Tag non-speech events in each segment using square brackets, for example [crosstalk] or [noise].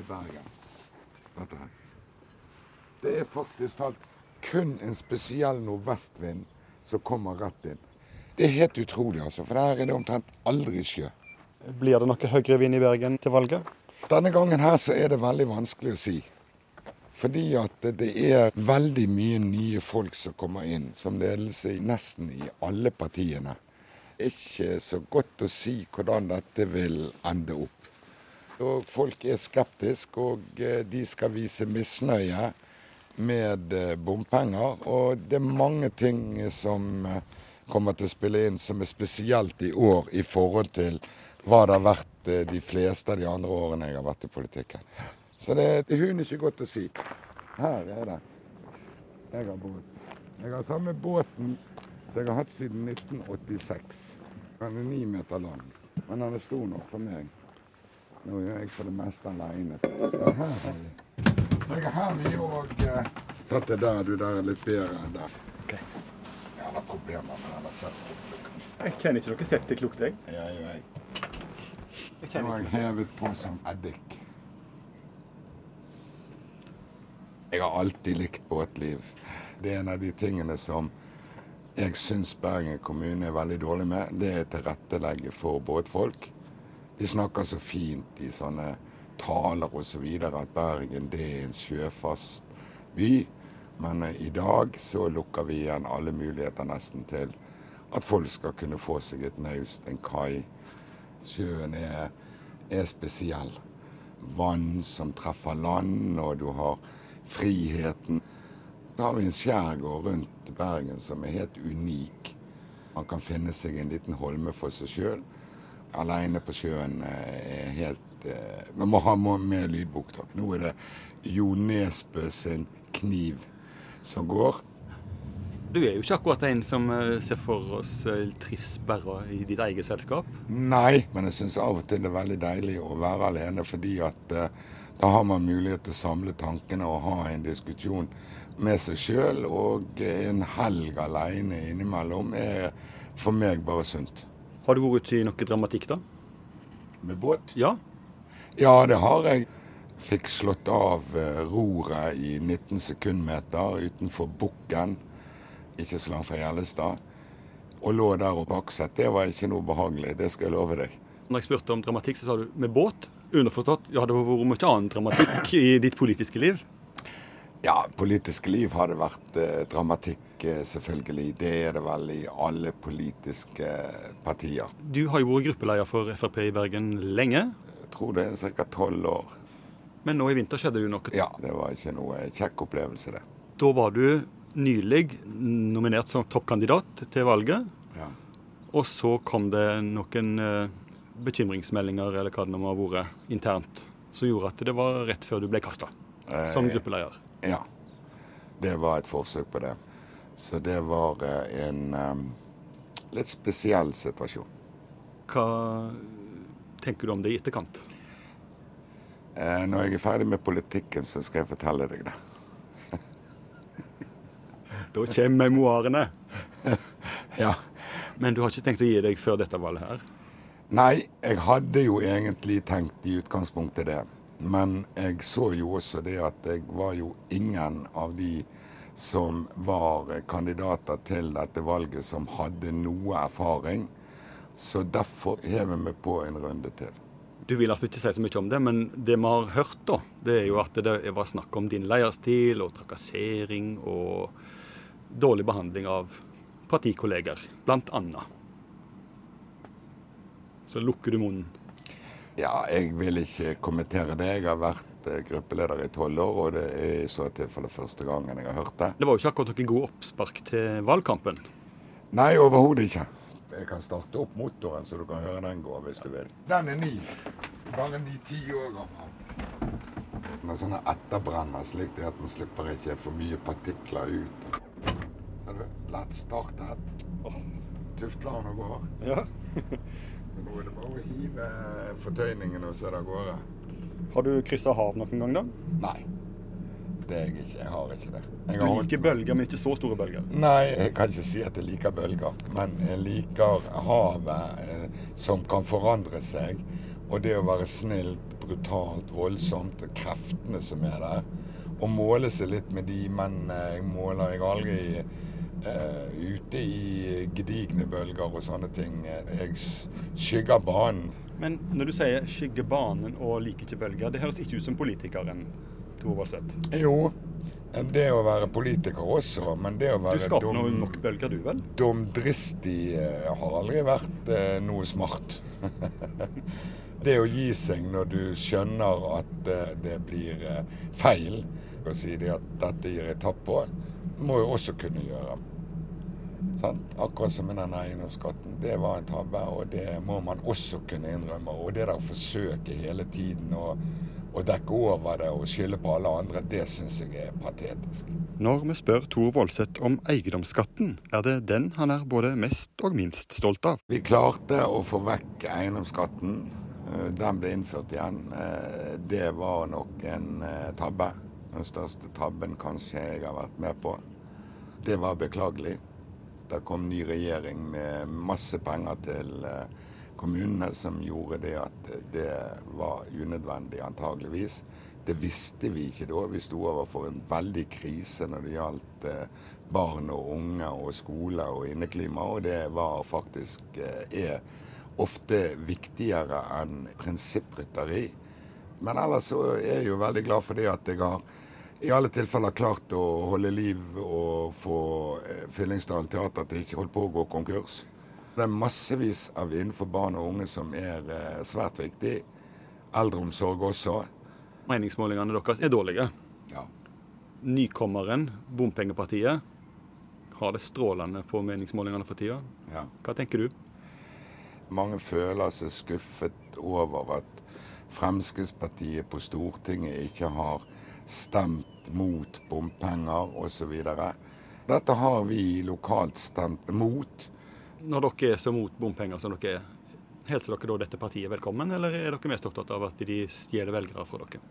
hele Bergen. Dette her. Det er faktisk talt kun en spesiell nordvestvind som kommer rett inn. Det er helt utrolig, altså, for her er det omtrent aldri sjø. Blir det noe høyere vind i Bergen til valget? Denne gangen her så er det veldig vanskelig å si. Fordi at det er veldig mye nye folk som kommer inn som ledelse i nesten i alle partiene. Ikke så godt å si hvordan dette vil ende opp. Og folk er skeptiske, og eh, de skal vise misnøye med eh, bompenger. Og det er mange ting som eh, kommer til å spille inn som er spesielt i år i forhold til hva det har vært de fleste av de andre årene jeg har vært i politikken. Så det, det er ikke godt å si. Her er det. Jeg har båt. Jeg har samme båten som jeg har hatt siden 1986. Den er ni meter lang, men den er stor nok for meg. Nå gjør jeg for det meste aleine. Så jeg har mye òg Satt det der, du. Der er litt bedre enn der. Okay. Jeg har problemer med denne septiklukten. Jeg kjenner ikke noe septiklukt, jeg. Jeg, jeg. jeg Nå har jeg hevet på som eddik. Jeg har alltid likt båtliv. Det er en av de tingene som jeg syns Bergen kommune er veldig dårlig med. Det er tilrettelegge for båtfolk. De snakker så fint i sånne taler osv. Så at Bergen det er en sjøfast by. Men eh, i dag så lukker vi igjen alle muligheter nesten til at folk skal kunne få seg et naust, en kai. Sjøen er, er spesiell. Vann som treffer land, og du har friheten. Så har vi en skjærgård rundt Bergen som er helt unik. Man kan finne seg en liten holme for seg sjøl aleine på sjøen eh, er helt Vi Man må ha med lydbok, da. Nå er det Jo Nesbø sin 'Kniv' som går. Du er jo ikke akkurat en som eh, ser for oss trives bare i ditt eget selskap? Nei, men jeg syns av og til det er veldig deilig å være alene, fordi at uh, da har man mulighet til å samle tankene og ha en diskusjon med seg sjøl. Og en helg alene innimellom er for meg bare sunt. Har du vært ute i noe dramatikk, da? Med båt? Ja. Ja, det har jeg. Fikk slått av eh, roret i 19 sekundmeter utenfor Bukken, ikke så langt fra Gjellestad. Og lå der og bakset. Det var ikke noe behagelig, det skal jeg love deg. Når jeg spurte om dramatikk, så sa du med båt. Underforstått. Ja, det har vært mye annen dramatikk i ditt politiske liv? Ja, politiske liv har det vært eh, dramatikk Eh, selvfølgelig. Det er det vel i alle politiske partier. Du har jo vært gruppeleder for Frp i Bergen lenge? Jeg tror det er ca. tolv år. Men nå i vinter skjedde det jo noe? Ja, det var ikke noe kjekk opplevelse, det. Da var du nylig nominert som toppkandidat til valget. Ja. Og så kom det noen eh, bekymringsmeldinger eller hva det nå ha vært, internt, som gjorde at det var rett før du ble kasta som eh, gruppeleder. Ja. Det var et forsøk på det. Så det var eh, en um, litt spesiell situasjon. Hva tenker du om det i etterkant? Eh, når jeg er ferdig med politikken, så skal jeg fortelle deg det. [laughs] da kommer memoarene. [laughs] ja. Men du har ikke tenkt å gi deg før dette valget her? Nei, jeg hadde jo egentlig tenkt i utgangspunktet det. Men jeg så jo også det at jeg var jo ingen av de som var kandidater til dette valget som hadde noe erfaring. Så derfor hever vi på en runde til. Du vil altså ikke si så mye om det, men det vi har hørt, da, det er jo at det var snakk om din leierstil og trakassering og dårlig behandling av partikolleger, blant annet. Så lukker du munnen. Ja, jeg vil ikke kommentere det. Jeg har vært eh, gruppeleder i tolv år, og det er i så tilfelle første gangen jeg har hørt det. Det var jo ikke akkurat noen god oppspark til valgkampen? Nei, overhodet ikke. Jeg kan starte opp motoren, så du kan høre den gå hvis du vil. Den er ny. Bare ni-ti år gammel. Den er sånne etterbrenner, slik at den slipper ikke for mye partikler ut. Ser du? Lett startet. Tufter den og går. Ja. Så det er bare å hive fortøyningen og så er det av gårde. Har du kryssa hav noen gang, da? Nei. Det er jeg ikke. Jeg har ikke det. Jeg du liker bølger, men ikke så store bølger? Nei, jeg kan ikke si at jeg liker bølger. Men jeg liker havet eh, som kan forandre seg. Og det å være snilt, brutalt, voldsomt, og kreftene som er der. Og måle seg litt med de mennene jeg måler. Jeg aldri ute i gedigne bølger og sånne ting. Jeg skygger banen. Men når du sier 'skygge banen' og 'liker ikke bølger', det høres ikke ut som politikeren Tor Voldseth? Jo, det å være politiker også, men det å være Du skaper dum, nok bølger, du vel? Dumdristig har aldri vært noe smart. [laughs] det å gi seg når du skjønner at det blir feil, og si det at dette gir jeg tapp på, må jo også kunne gjøre. Sant? Akkurat som med den eiendomsskatten. Det var en tabbe, og det må man også kunne innrømme. Og det der å forsøke hele tiden å, å dekke over det og skylde på alle andre, det syns jeg er patetisk. Når vi spør Tor Voldseth om eiendomsskatten, er det den han er både mest og minst stolt av. Vi klarte å få vekk eiendomsskatten. Eh, den ble innført igjen. Eh, det var nok en eh, tabbe. Den største tabben kanskje jeg har vært med på. Det var beklagelig. Det kom ny regjering med masse penger til kommunene som gjorde det at det var unødvendig, antageligvis. Det visste vi ikke da. Vi sto overfor en veldig krise når det gjaldt barn og unge og skole og inneklima, og det var faktisk er ofte viktigere enn prinsipprytteri. Men ellers så er jeg jo veldig glad for det at jeg har i alle tilfeller klart å holde liv og få Fyllingsdal teater til ikke holdt på å gå konkurs. Det er massevis av innenfor barn og unge som er svært viktig. Eldreomsorg også. Meningsmålingene deres er dårlige. Ja. Nykommeren, Bompengepartiet, har det strålende på meningsmålingene for tida. Ja. Hva tenker du? Mange føler seg skuffet over at Fremskrittspartiet på Stortinget ikke har stemt mot bompenger osv. Dette har vi lokalt stemt mot. Når dere er så mot bompenger som dere er, hilser dere da dette partiet velkommen, eller er dere mest opptatt av at de stjeler velgere fra dere?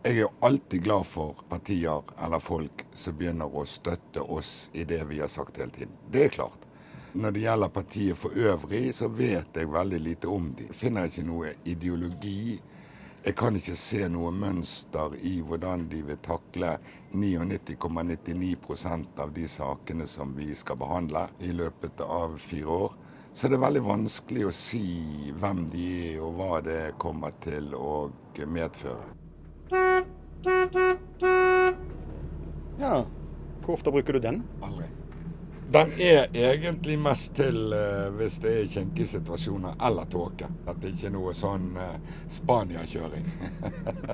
Jeg er alltid glad for partier eller folk som begynner å støtte oss i det vi har sagt hele tiden. Det er klart. Når det gjelder partiet for øvrig, så vet jeg veldig lite om dem. Jeg finner ikke noe ideologi. Jeg kan ikke se noe mønster i hvordan de vil takle 99,99% av de sakene som vi skal behandle i løpet av fire år. Så det er veldig vanskelig å si hvem de er og hva det kommer til å medføre. Ja, hvor ofte bruker du den? Aldri. Den er egentlig mest til uh, hvis det er kinkige situasjoner eller tåke. At det ikke er noe sånn uh, Spania-kjøring.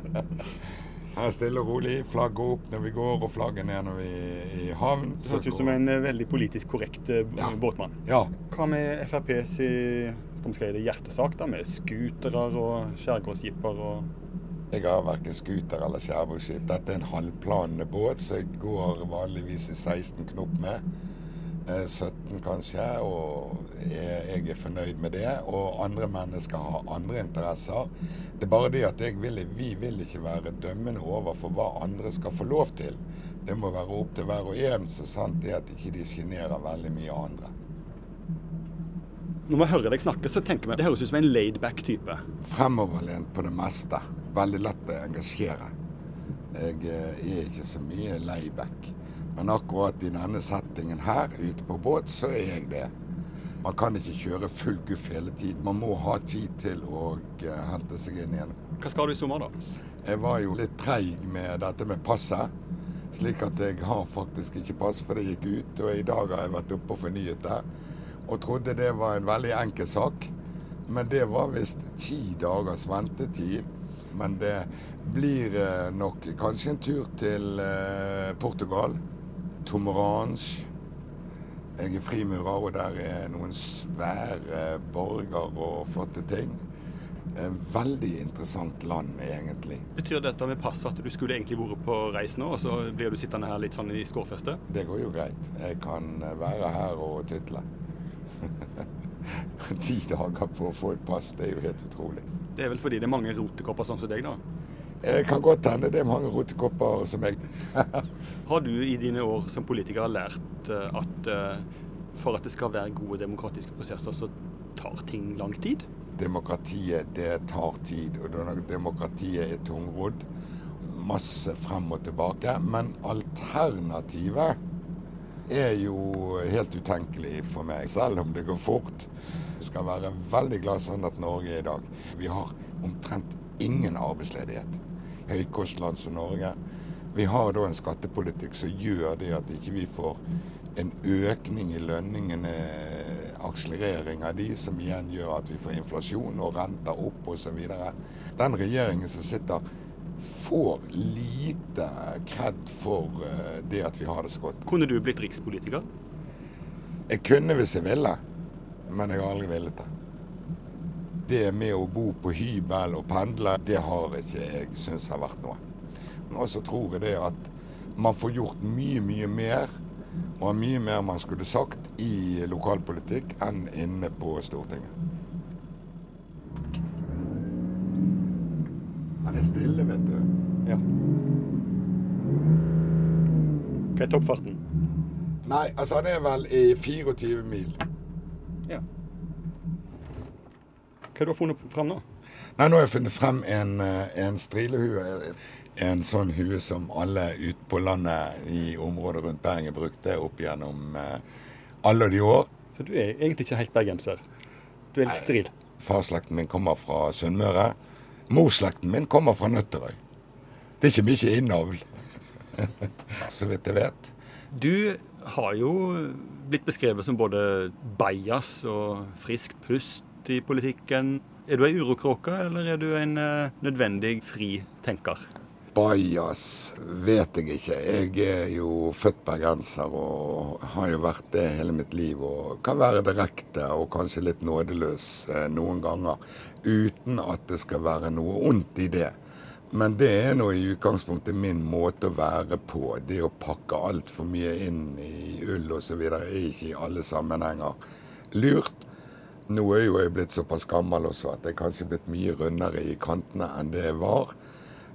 [laughs] Her stille og rolig, flagget opp når vi går, og flagget ned når vi er i havn. Du høres ut som en uh, veldig politisk korrekt Ja. båtmann. Ja. Hva med FrPs hjertesak, da, med scootere og skjærgårdsjipper og Jeg har verken scooter eller skjærgårdsskip. Dette er en halvplanende båt, så jeg går vanligvis i 16 knop med. Eh, 17 kanskje, og jeg, er fornøyd med det. Og andre mennesker har andre interesser. Det er bare det at vil, vi vil ikke være dømmende overfor hva andre skal få lov til. Det må være opp til hver og en, så sant det at ikke de sjenerer veldig mye andre. Når man hører deg snakke, så tenker man det høres ut som en laidback type. Fremoverlent på det meste. Veldig lett å engasjere. Jeg eh, er ikke så mye layback. Men akkurat i denne settingen her, ute på båt, så er jeg det. Man kan ikke kjøre full guff hele tiden. Man må ha tid til å eh, hente seg inn igjen. Hva skal du i sommer, da? Jeg var jo litt treig med dette med passet. Slik at jeg har faktisk ikke pass, for det gikk ut. Og i dag har jeg vært oppe og fornyet det. Og trodde det var en veldig enkel sak. Men det var visst ti dagers ventetid. Men det blir eh, nok kanskje en tur til eh, Portugal. Tomorange. Jeg er frimurer, og der er noen svære borger og flotte ting. Eh, Veldig interessant land, egentlig. Betyr dette med pass at du skulle egentlig vært på reis nå, og så blir du sittende her litt sånn i skårfestet? Det går jo greit. Jeg kan være her og tytle. [laughs] [laughs] Ti dager på å få et pass, det er jo helt utrolig. Det er vel fordi det er mange rotekopper sånn som deg, da? Det kan godt hende det er mange rotekopper som meg. [laughs] Har du i dine år som politiker lært eh, at eh, for at det skal være gode demokratiske prosesser, så tar ting lang tid? demokratiet det tar tid, og demokratiet er tungrodd. Masse frem og tilbake. Men alternativet er jo helt utenkelig for meg, selv om det går fort. Vi skal være veldig glad sånn at Norge er i dag. Vi har omtrent ingen arbeidsledighet. Høykostland som Norge. Vi har da en skattepolitikk som gjør det at ikke vi får en økning i lønningene, akselerering av de, som igjen gjør at vi får inflasjon og renter opp osv. Den regjeringen som sitter, får lite kred for eh, det at vi har det så godt. Kunne du blitt rikspolitiker? Jeg kunne hvis jeg ville, men jeg har aldri villet det. Det med å bo på hybel og pendle, det har ikke jeg syns har vært noe. Men så tror jeg det at man får gjort mye, mye mer, og mye mer man skulle sagt i lokalpolitikk enn inne på Stortinget. Han er stille, vet du. Ja. Hva er toppfarten? Nei, altså han er vel i 24 mil. Ja. Hva har du funnet frem nå? Nei, Nå har jeg funnet frem en, eh, en strilehue. En sånn hue som alle ute på landet i området rundt Bergen brukte opp gjennom eh, alle de år. Så du er egentlig ikke helt bergenser? Du er litt stril? Farslekten min kommer fra Sunnmøre. Morsslekten min kommer fra Nøtterøy. Det er ikke mye innavl, [laughs] så vidt jeg vet. Du har jo blitt beskrevet som både bajas og friskt pust i politikken. Er du ei urokråke, eller er du en uh, nødvendig fri tenker? Bajas vet jeg ikke. Jeg er jo født bergenser og har jo vært det hele mitt liv. Og kan være direkte og kanskje litt nådeløs eh, noen ganger. Uten at det skal være noe ondt i det. Men det er nå i utgangspunktet min måte å være på. Det å pakke altfor mye inn i ull osv. er ikke i alle sammenhenger lurt. Nå er jo jeg blitt såpass gammel også at jeg kanskje er blitt mye rundere i kantene enn det jeg var.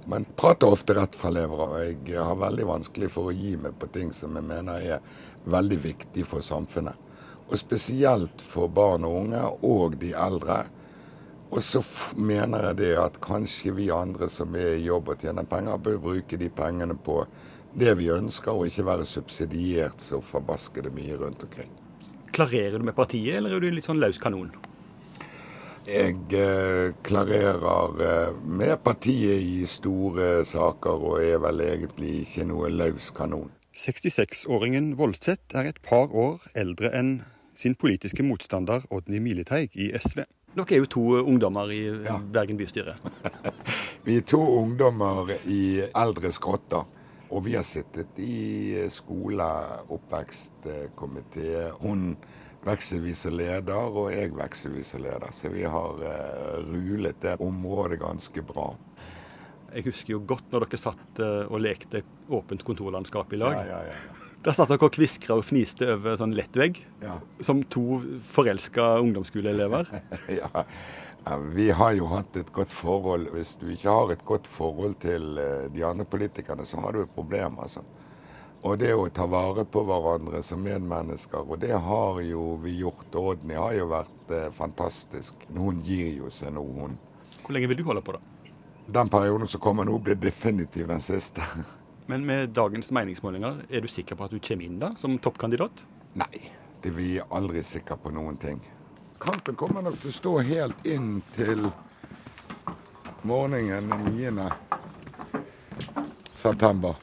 Men prater ofte rett fra levra. Og jeg har veldig vanskelig for å gi meg på ting som jeg mener er veldig viktig for samfunnet. Og spesielt for barn og unge og de eldre. Og så mener jeg det at kanskje vi andre som er i jobb og tjener penger, bør bruke de pengene på det vi ønsker, og ikke være subsidiert så forbaskede mye rundt omkring. Klarerer du med partiet, eller er du litt sånn løs kanon? Jeg eh, klarerer eh, med partiet i store saker, og er vel egentlig ikke noe løs kanon. 66-åringen Voldseth er et par år eldre enn sin politiske motstander Odny Mileteig i SV. Dere er jo to ungdommer i ja. Bergen bystyre. [laughs] vi er to ungdommer i eldre skrotter. Og vi har sittet i skole, oppvekstkomité. Hun vekselvis leder, og jeg vekselvis leder. Så vi har uh, rulet det området ganske bra. Jeg husker jo godt når dere satt uh, og lekte åpent kontorlandskap i lag. Ja, ja, ja. Der satt dere og kviskra og fniste over sånn lettvegg, ja. som to forelska ungdomsskoleelever. [laughs] ja. Vi har jo hatt et godt forhold. Hvis du ikke har et godt forhold til eh, de andre politikerne, så har du et problem, altså. Og det å ta vare på hverandre som medmennesker, og det har jo vi gjort. Odny har jo vært eh, fantastisk. Hun gir jo seg nå, hun. Hvor lenge vil du holde på, da? Den perioden som kommer nå, blir definitivt den siste. [laughs] Men med dagens meningsmålinger, er du sikker på at du kommer inn da, som toppkandidat? Nei, det vi er aldri sikre på noen ting. Kampen kommer nok til å stå helt inn til morgenen den 9. september.